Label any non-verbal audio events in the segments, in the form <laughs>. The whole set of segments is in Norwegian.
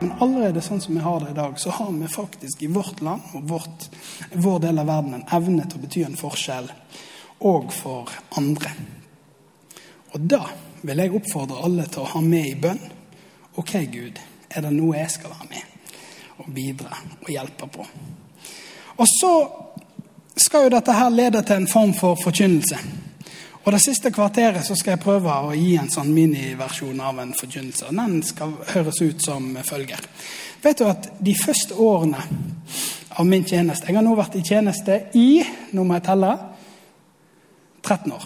Men allerede sånn som vi har det i dag, så har vi faktisk i vårt land og vårt, vår del av verden en evne til å bety en forskjell òg for andre. Og da vil jeg oppfordre alle til å ha med i bønn. OK, Gud, er det noe jeg skal være med og bidra og hjelpe på? Og så skal jo dette her lede til en form for forkynnelse. Og Det siste kvarteret så skal jeg prøve å gi en sånn miniversjon av en forkynnelse. Den skal høres ut som følger. Vet du at De første årene av min tjeneste Jeg har nå vært i tjeneste i nå må jeg telle 13 år.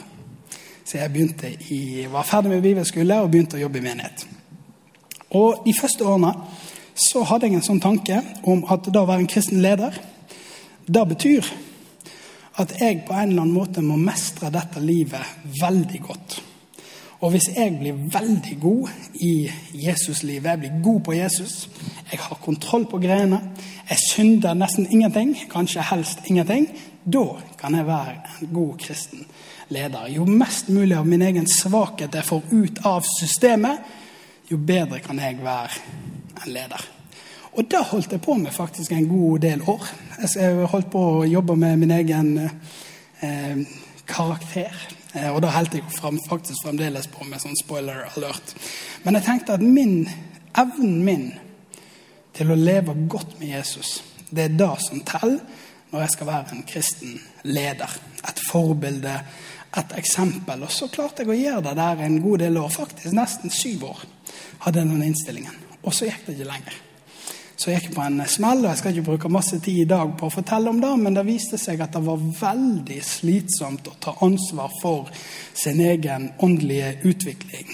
Så jeg i, var ferdig med bibelskole og begynte å jobbe i menighet. Og De første årene så hadde jeg en sånn tanke om at da å være en kristen leder, det betyr at jeg på en eller annen måte må mestre dette livet veldig godt. Og hvis jeg blir veldig god i Jesuslivet, jeg blir god på Jesus, jeg har kontroll på greiene, jeg synder nesten ingenting, kanskje helst ingenting, da kan jeg være en god kristen leder. Jo mest mulig av min egen svakhet jeg får ut av systemet, jo bedre kan jeg være en leder. Og det holdt jeg på med faktisk en god del år. Jeg holdt på å jobbe med min egen eh, karakter. Eh, og da holdt jeg frem, faktisk fremdeles på med sånn spoiler alert. Men jeg tenkte at min, evnen min til å leve godt med Jesus, det er det som teller når jeg skal være en kristen leder. Et forbilde, et eksempel. Og så klarte jeg å gjøre det der en god del år. Faktisk nesten syv år hadde jeg den innstillingen. Og så gikk det ikke lenger. Så jeg gikk på en smell, og jeg skal ikke bruke masse tid i dag på å fortelle om det, men det viste seg at det var veldig slitsomt å ta ansvar for sin egen åndelige utvikling.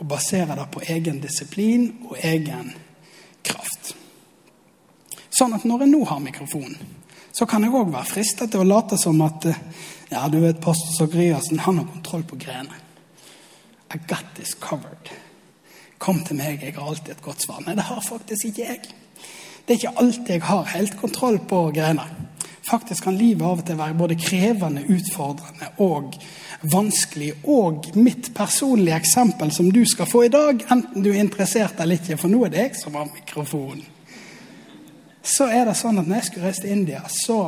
Og basere det på egen disiplin og egen kraft. Sånn at når jeg nå har mikrofonen, så kan jeg òg være fristet til å late som at ja, du vet, pastor Sakriassen, han har kontroll på greiene. I got this covered. Kom til meg, jeg har alltid et godt svar. Nei, det har faktisk ikke jeg. Det er ikke alltid jeg har helt kontroll på greiene. Faktisk kan livet av og til være både krevende, utfordrende og vanskelig. Og mitt personlige eksempel som du skal få i dag, enten du er interessert eller ikke, for nå er det jeg som har mikrofonen. Så er det sånn at når jeg skulle reise til India, så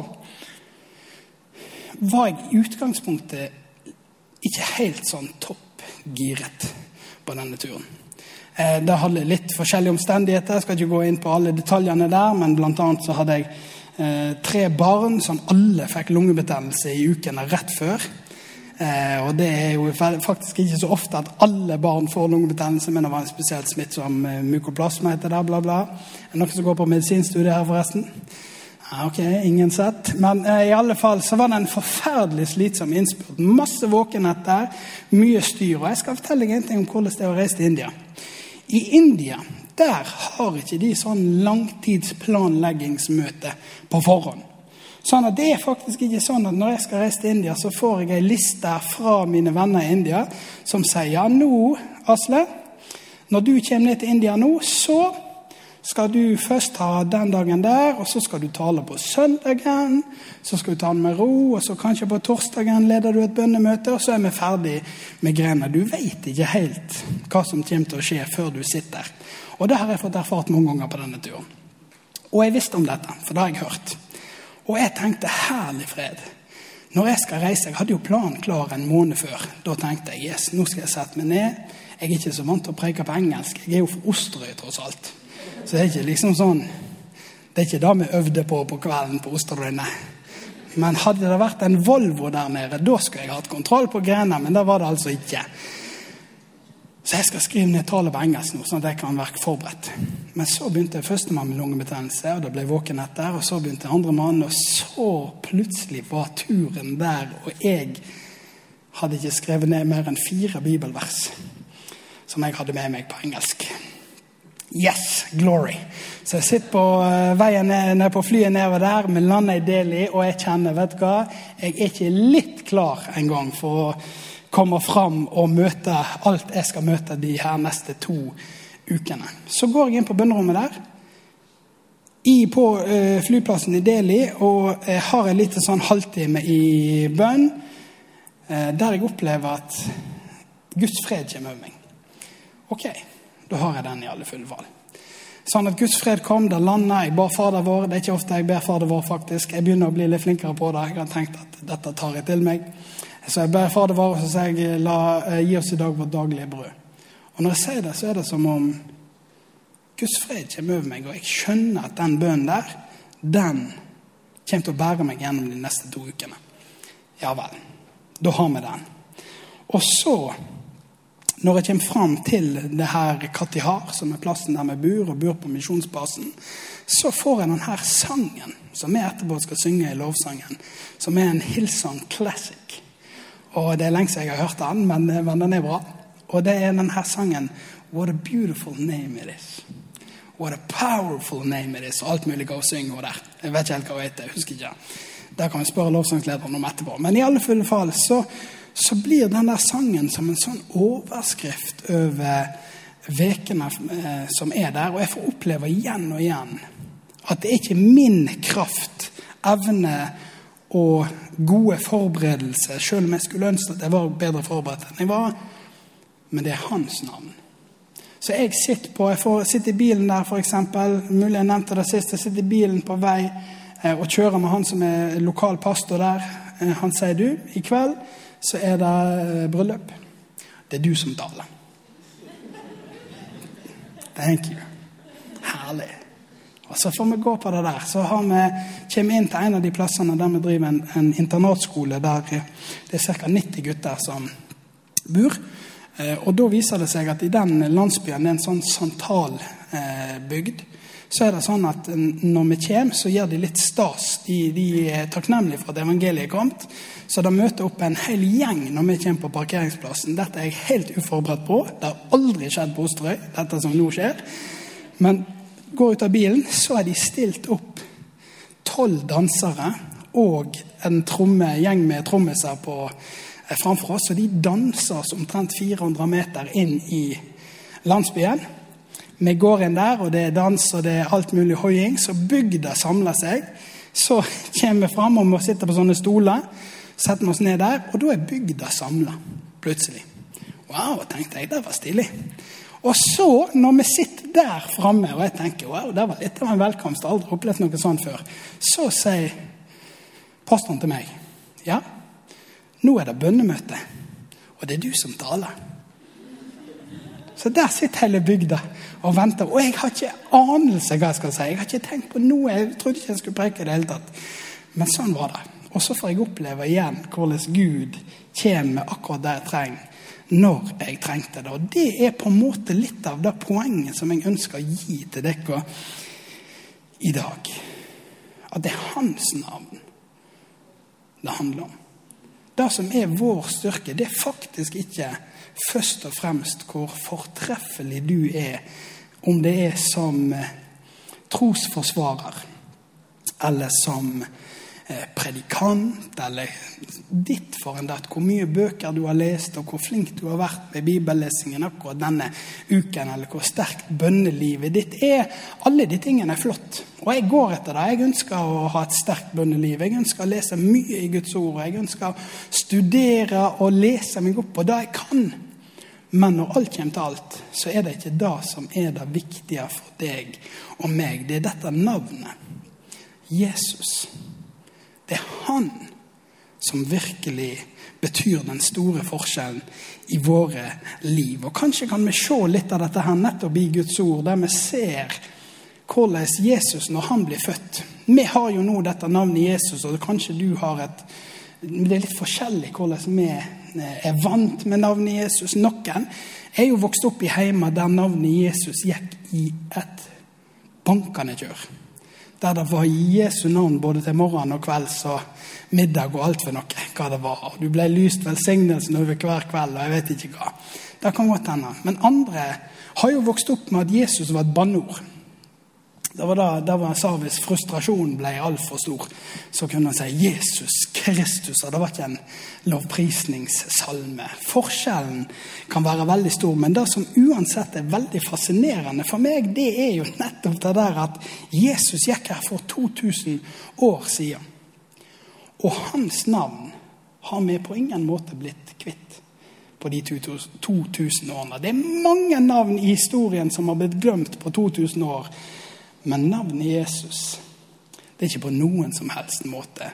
var jeg i utgangspunktet ikke helt sånn toppgiret på denne turen. Eh, det hadde litt forskjellige omstendigheter. Jeg skal ikke gå inn på alle detaljene der, men blant annet så hadde jeg eh, tre barn som alle fikk lungebetennelse i ukene rett før. Eh, og det er jo faktisk ikke så ofte at alle barn får lungebetennelse, men det var en spesielt smittsom mykoplasma, heter det, bla, bla. Er det noen som går på medisinstudiet her, forresten? Ok, ingen sett. Men eh, i alle fall så var det en forferdelig slitsom innspurt. Masse våkenhet der, mye styr. Og jeg skal fortelle deg en ting om hvordan det er å reise til India. I India der har ikke de sånn langtidsplanleggingsmøte på forhånd. Sånn at Det er faktisk ikke sånn at når jeg skal reise til India, så får jeg ei liste fra mine venner i India som sier ja, nå, Asle, når du kommer ned til India nå, så skal du først ha den dagen der, og så skal du tale på søndagen. Så skal du ta den med ro, og så kanskje på torsdagen leder du et bønnemøte, og så er vi ferdig med grena. Du veit ikke helt hva som kommer til å skje før du sitter. Og det har jeg fått erfart mange ganger på denne turen. Og jeg visste om dette, for det har jeg hørt. Og jeg tenkte herlig fred. Når jeg skal reise, Jeg hadde jo planen klar en måned før. Da tenkte jeg yes, nå skal jeg sette meg ned. Jeg er ikke så vant til å preke på engelsk. Jeg er jo fra Osterøy, tross alt. Så det er ikke liksom sånn Det er ikke det vi øvde på på kvelden på Osterøyene. Men hadde det vært en Volvo der nede, da skulle jeg hatt kontroll på greiene. Men det var det altså ikke. Så jeg skal skrive ned tallet på engelsk nå, sånn at jeg kan være forberedt. Men så begynte førstemann med lungebetennelse, og da ble jeg våken etter. Og så begynte andremann, og så plutselig var turen der, og jeg hadde ikke skrevet ned mer enn fire bibelvers som jeg hadde med meg på engelsk. Yes, glory. Så jeg sitter på uh, veien ned, på flyet nedover der. Vi lander i Delhi, og jeg kjenner vet du hva, jeg er ikke litt klar engang for å komme fram og møte alt jeg skal møte de her neste to ukene. Så går jeg inn på bønnerommet der i, på uh, flyplassen i Delhi og jeg har en liten sånn halvtime i bønn uh, der jeg opplever at Guds fred kommer over meg. Ok, da har jeg den i alle fulle fall. Sånn at Guds fred kom, da landet Jeg bar Fader vår. Det er ikke ofte jeg ber Fader vår, faktisk. Jeg begynner å bli litt flinkere på det. Jeg har tenkt at dette tar jeg til meg. Så jeg ber Fader vår, og så sier jeg la, eh, gi oss i dag vårt daglige brød. Og når jeg sier det, så er det som om Guds fred kommer over meg, og jeg skjønner at den bønnen der, den kommer til å bære meg gjennom de neste to ukene. Ja vel. Da har vi den. Og så når jeg kommer fram til det her Katihar, som er plassen der vi bor, og bor på misjonsbasen, så får jeg denne sangen som vi etterpå skal synge i lovsangen, som er en Hillsong Classic. Og Det er lenge siden jeg har hørt den, men, men, den er bra. Og det er denne sangen What a beautiful name it is. What a powerful name it is. Og alt mulig å synge over der. Jeg vet ikke helt hva hun heter. husker ikke. Der kan vi spørre lovsangslederen om etterpå. Men i alle fulle fall så så blir den der sangen som en sånn overskrift over ukene eh, som er der. Og jeg får oppleve igjen og igjen at det er ikke min kraft, evne og gode forberedelser, selv om jeg skulle ønske at jeg var bedre forberedt enn jeg var, men det er hans navn. Så jeg sitter på, jeg får sitte i bilen der, f.eks. Mulig jeg nevnte det sist. Jeg sitter i bilen på vei eh, og kjører med han som er lokal pastor der. Eh, han sier du, i kveld så er det eh, bryllup. Det er du som taler. Thank you. Herlig. Og Så får vi gå på det der. Så vi, kommer inn til en av de plassene der vi driver en, en internatskole der det er ca. 90 gutter som bor. Eh, og da viser det seg at i den landsbyen, det er en sånn santalbygd, eh, så er det sånn at når vi kommer, så gjør de litt stas. De, de er takknemlige for at evangeliet er kommet. Så det møter opp en hel gjeng når vi kommer på parkeringsplassen. Dette er jeg helt uforberedt på. Det har aldri skjedd på Osterøy, dette som nå skjer. Men går ut av bilen, så er de stilt opp tolv dansere og en tromme, gjeng med trommiser på framfor oss. Og de danser omtrent 400 meter inn i landsbyen. Vi går inn der, og det er dans og det er alt mulig hoiing. Så bygda samler seg. Så <laughs> kommer vi fram og må sitte på sånne stoler. Setter vi oss ned der, og da er bygda samla. Plutselig. Wow, tenkte jeg. Det var stilig. Og så, når vi sitter der framme, og jeg tenker wow, det var litt av en velkomst, aldri opplevd noe sånt før, så sier pastoren til meg ja, nå er det bønnemøte, og det er du som taler. Så der sitter hele bygda og venter. Og jeg har ikke anelse hva jeg skal si. Jeg har ikke tenkt på noe. Jeg trodde ikke jeg skulle preke i det hele tatt. Men sånn var det. Og så får jeg oppleve igjen hvordan Gud kommer akkurat der jeg trenger, når jeg trengte det. Og det er på en måte litt av det poenget som jeg ønsker å gi til dere i dag. At det er hans navn det handler om. Det som er vår styrke, det er faktisk ikke først og fremst hvor fortreffelig du er, om det er som eh, trosforsvarer eller som predikant eller ditt for en datt, hvor mye bøker du har lest, og hvor flink du har vært med bibellesingen akkurat denne uken, eller hvor sterkt bønnelivet ditt er. Alle de tingene er flott. Og jeg går etter det. Jeg ønsker å ha et sterkt bønneliv. Jeg ønsker å lese mye i Guds ord. Jeg ønsker å studere og lese meg opp på det jeg kan. Men når alt kommer til alt, så er det ikke det som er det viktige for deg og meg. Det er dette navnet. Jesus. Det er han som virkelig betyr den store forskjellen i våre liv. Og Kanskje kan vi se litt av dette her nettopp i Guds ord, der vi ser hvordan Jesus når han blir født Vi har jo nå dette navnet Jesus, og kanskje du har et Det er litt forskjellig hvordan vi eh, er vant med navnet Jesus. Noen er jo vokst opp i heimer der navnet Jesus gikk i et bankende kjør der det var Jesu navn både til morgen og kvelds og middag og alt for noe. hva det var. Og Du ble lyst velsignelsen over hver kveld, og jeg vet ikke hva. Det kan godt hende. Men andre har jo vokst opp med at Jesus var et banneord. Det var da, da var sa Hvis frustrasjonen ble altfor stor, så kunne han si 'Jesus Kristus'. Og det var ikke en lovprisningssalme. Forskjellen kan være veldig stor, men det som uansett er veldig fascinerende for meg, det er jo nettopp det der at Jesus gikk her for 2000 år siden. Og hans navn har vi på ingen måte blitt kvitt på de 2000 årene. Det er mange navn i historien som har blitt glemt på 2000 år. Men navnet Jesus det er ikke på noen som helst måte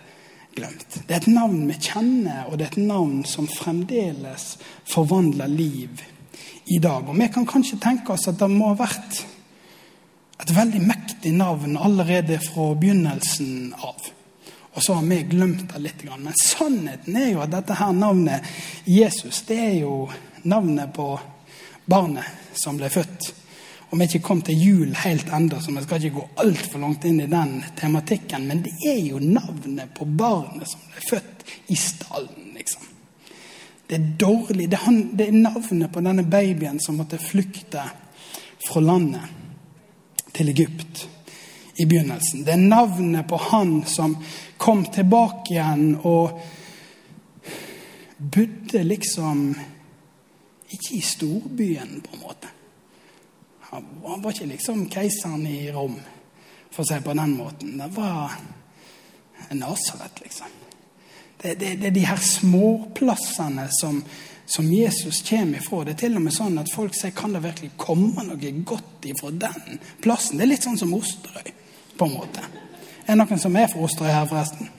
glemt. Det er et navn vi kjenner, og det er et navn som fremdeles forvandler liv i dag. Og vi kan kanskje tenke oss at det må ha vært et veldig mektig navn allerede fra begynnelsen av. Og så har vi glemt det litt. Men sannheten er jo at dette her navnet Jesus, det er jo navnet på barnet som ble født. Og vi er ikke kommet til jul helt ennå, så vi skal ikke gå altfor langt inn i den tematikken. Men det er jo navnet på barnet som ble født i stallen, liksom. Det er dårlig. Det er navnet på denne babyen som måtte flykte fra landet til Egypt i begynnelsen. Det er navnet på han som kom tilbake igjen og bodde liksom ikke i storbyen, på en måte. Han var ikke liksom keiseren i Rom, for å si på den måten. Det var Nasaret, liksom. Det, det, det, er de her småplassene som, som Jesus kommer ifra. Det er til og med sånn at folk sier kan det virkelig komme noe godt ifra den plassen. Det er litt sånn som Osterøy på en måte. Er det noen som er fra Osterøy her, forresten?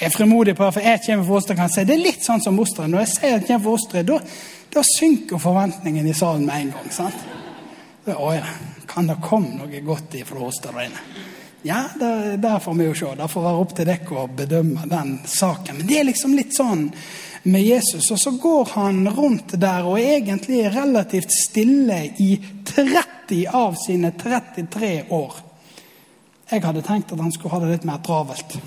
Jeg er frimodig på det, for jeg kommer fra Osterøy. kan si. Det er litt sånn som Osterøy. Når jeg sier at jeg kommer fra Osterøy, da synker forventningen i salen med en gang. sant? Å ja, kan det komme noe godt ifra Osterøyene? Ja, det, det får vi jo se. Det får være opp til dere å bedømme den saken. Men det er liksom litt sånn med Jesus. Og så går han rundt der og er egentlig relativt stille i 30 av sine 33 år. Jeg hadde tenkt at han skulle ha det litt mer travelt.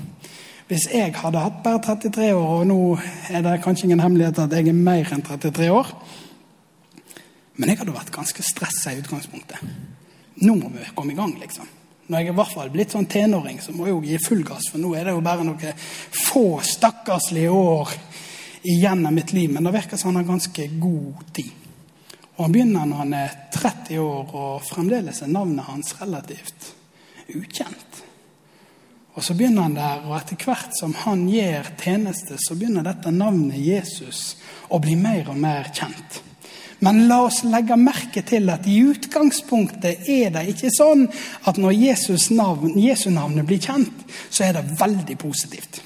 Hvis jeg hadde hatt bare 33 år, og nå er det kanskje ingen hemmelighet at jeg er mer enn 33 år Men jeg hadde vært ganske stressa i utgangspunktet. Nå må vi komme i gang, liksom. Når jeg er i hvert fall blitt sånn tenåring, så må jeg jo gi full gass, for nå er det jo bare noen få stakkarslige år igjen av mitt liv. Men det virker som han har ganske god tid. Og han begynner når han er 30 år, og fremdeles er navnet hans relativt ukjent. Og så begynner han der, og etter hvert som han gjør tjeneste, så begynner dette navnet Jesus å bli mer og mer kjent. Men la oss legge merke til at i utgangspunktet er det ikke sånn at når Jesus navn, Jesu navnet blir kjent, så er det veldig positivt.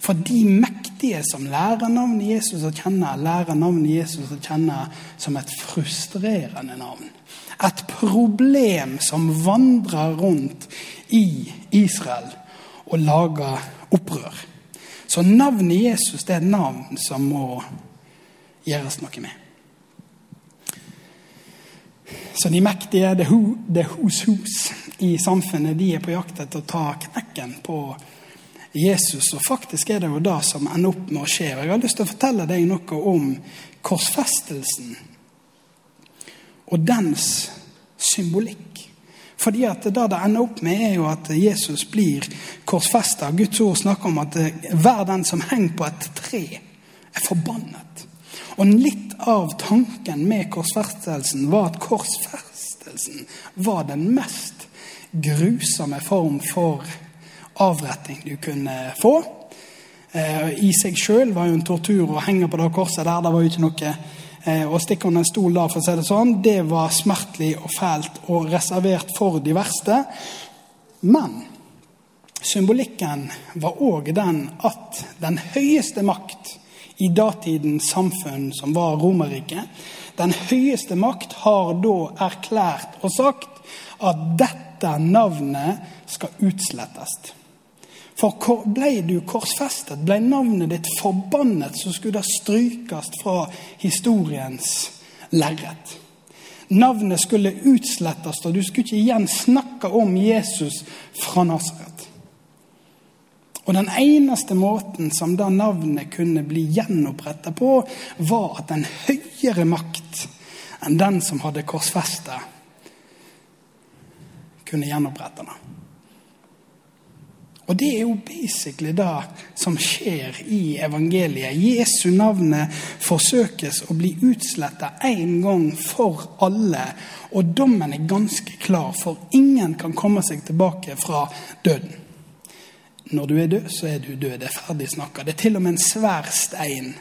For de mektige som lærer navnet Jesus å kjenne, lærer navnet Jesus å kjenne som et frustrerende navn et problem som vandrer rundt i Israel og lager opprør. Så navnet Jesus det er et navn som må gjøres noe med. Så de mektige, det er hos who's i samfunnet, de er på jakt etter å ta knekken på Jesus. Og faktisk er det jo det som ender opp med å skje. Og jeg har lyst til å fortelle deg noe om korsfestelsen og dens symbolikk. Fordi at Det det ender opp med, er jo at Jesus blir korsfesta. Guds ord snakker om at hver den som henger på et tre, er forbannet. Og litt av tanken med korsfestelsen var at korsfestelsen var den mest grusomme form for avretting du kunne få. Eh, I seg sjøl var jo en tortur å henge på det korset der. Det var jo ikke noe Eh, å stikke under en stol da, for å si det sånn, det var smertelig og fælt og reservert for de verste. Men symbolikken var òg den at den høyeste makt i datidens samfunn, som var Romerriket, den høyeste makt har da erklært og sagt at dette navnet skal utslettes. For ble du korsfestet, ble navnet ditt forbannet, så skulle det strykes fra historiens lerret. Navnet skulle utslettes, og du skulle ikke igjen snakke om Jesus fra Nasaret. Og den eneste måten som da navnet kunne bli gjenoppretta på, var at en høyere makt enn den som hadde korsfestet, kunne gjenopprette det. Og det er jo basically det som skjer i evangeliet. Jesu navnet forsøkes å bli utsletta én gang for alle. Og dommen er ganske klar, for ingen kan komme seg tilbake fra døden. Når du er død, så er du død. Det er ferdig snakka. Det er til og med en svær stein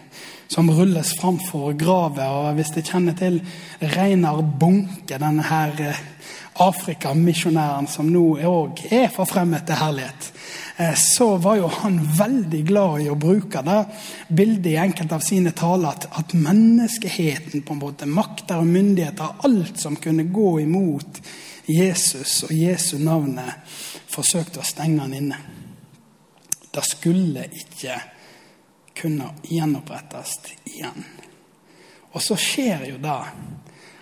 som rulles framfor gravet. Og hvis jeg kjenner til Reinar Bunke, denne her eh, Afrikamisjonæren som nå òg er forfremmet til herlighet, eh, så var jo han veldig glad i å bruke det bildet i enkelte av sine taler at, at menneskeheten, på en måte, makter og myndigheter, alt som kunne gå imot Jesus og Jesu navnet, forsøkte å stenge han inne. Det skulle ikke kunne gjenopprettes igjen. Og så skjer jo det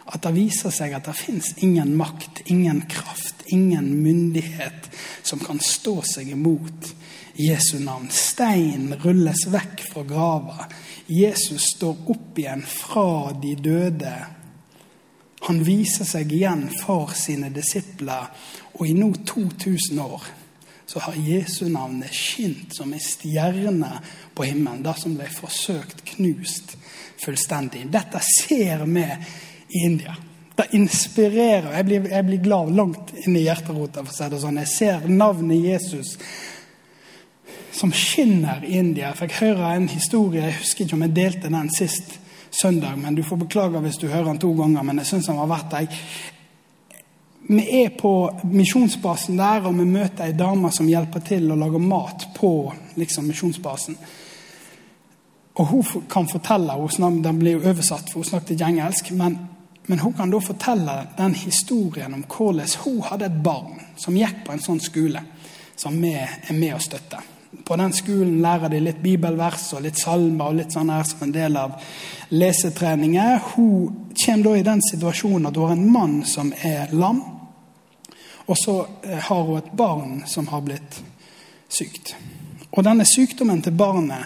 at det viser seg at det fins ingen makt, ingen kraft, ingen myndighet som kan stå seg imot Jesu navn. Stein rulles vekk fra grava. Jesus står opp igjen fra de døde. Han viser seg igjen for sine disipler, og i nå 2000 år så har Jesu navnet skint som ei stjerne på himmelen. Det som ble forsøkt knust fullstendig. Dette ser vi i India. Det inspirerer. Jeg blir, jeg blir glad langt inn i hjerterota. for å si det sånn. Jeg ser navnet Jesus som skinner i India. Jeg fikk høre en historie, jeg husker ikke om jeg delte den sist søndag, men du får beklage hvis du hører den to ganger, men jeg syns den var verdt det. Vi er på misjonsbasen der, og vi møter ei dame som hjelper til å lage mat på liksom, misjonsbasen. Og hun kan fortelle, hun, Den blir jo oversatt, for hun snakket ikke engelsk. men men hun kan da fortelle den historien om hvordan hun hadde et barn som gikk på en sånn skole som vi er med å støtte. På den skolen lærer de litt bibelvers og litt salmer og litt sånn her som en del av lesetreninger. Hun kommer da i den situasjonen at hun har en mann som er lam, og så eh, har hun et barn som har blitt sykt. Og denne sykdommen til barnet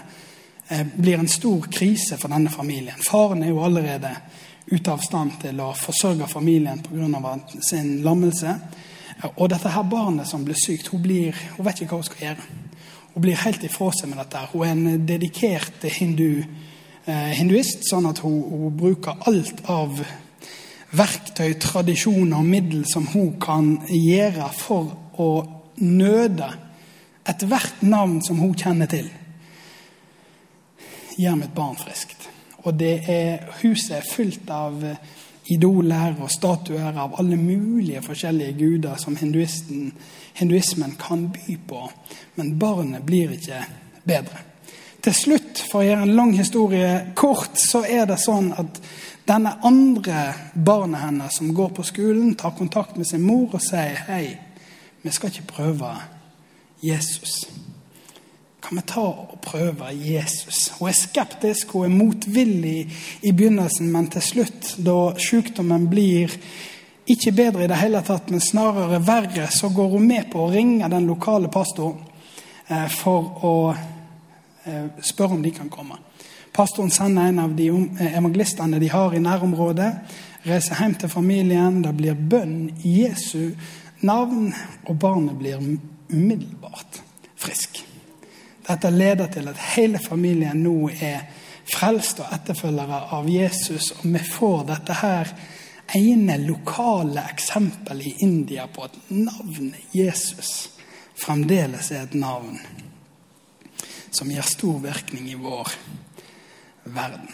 eh, blir en stor krise for denne familien. Faren er jo allerede ute av stand til å forsørge familien pga. sin lammelse. Og dette her barnet som blir sykt, hun, blir, hun vet ikke hva hun skal gjøre. Hun blir helt ifra seg med dette. Hun er en dedikert hindu, eh, hinduist, sånn at hun, hun, bruker alt av verktøy, tradisjoner og middel som hun kan gjøre for å nøde ethvert navn som hun kjenner til. Gjør mitt barn friskt. Og det er, huset er fylt av eh, idoler og statuer av alle mulige forskjellige guder som hinduismen kan by på. Men barnet blir ikke bedre. Til slutt, for å gjøre en lang historie kort, så er det sånn at denne andre barnet hennes som går på skolen, tar kontakt med sin mor og sier hei, vi skal ikke prøve Jesus kan vi ta og prøve Jesus. Hun er skeptisk, hun er motvillig i begynnelsen, men til slutt, da sykdommen blir ikke bedre i det hele tatt, men snarere verre, så går hun med på å ringe den lokale pastoren eh, for å eh, spørre om de kan komme. Pastoren sender en av de eh, evangelistene de har i nærområdet, reiser hjem til familien. Det blir bønn i Jesu navn, og barnet blir umiddelbart frisk. Dette leder til at hele familien nå er frelst og etterfølgere av Jesus. Og vi får dette her ene lokale eksempelet i India på at navnet Jesus fremdeles er et navn som gir stor virkning i vår verden.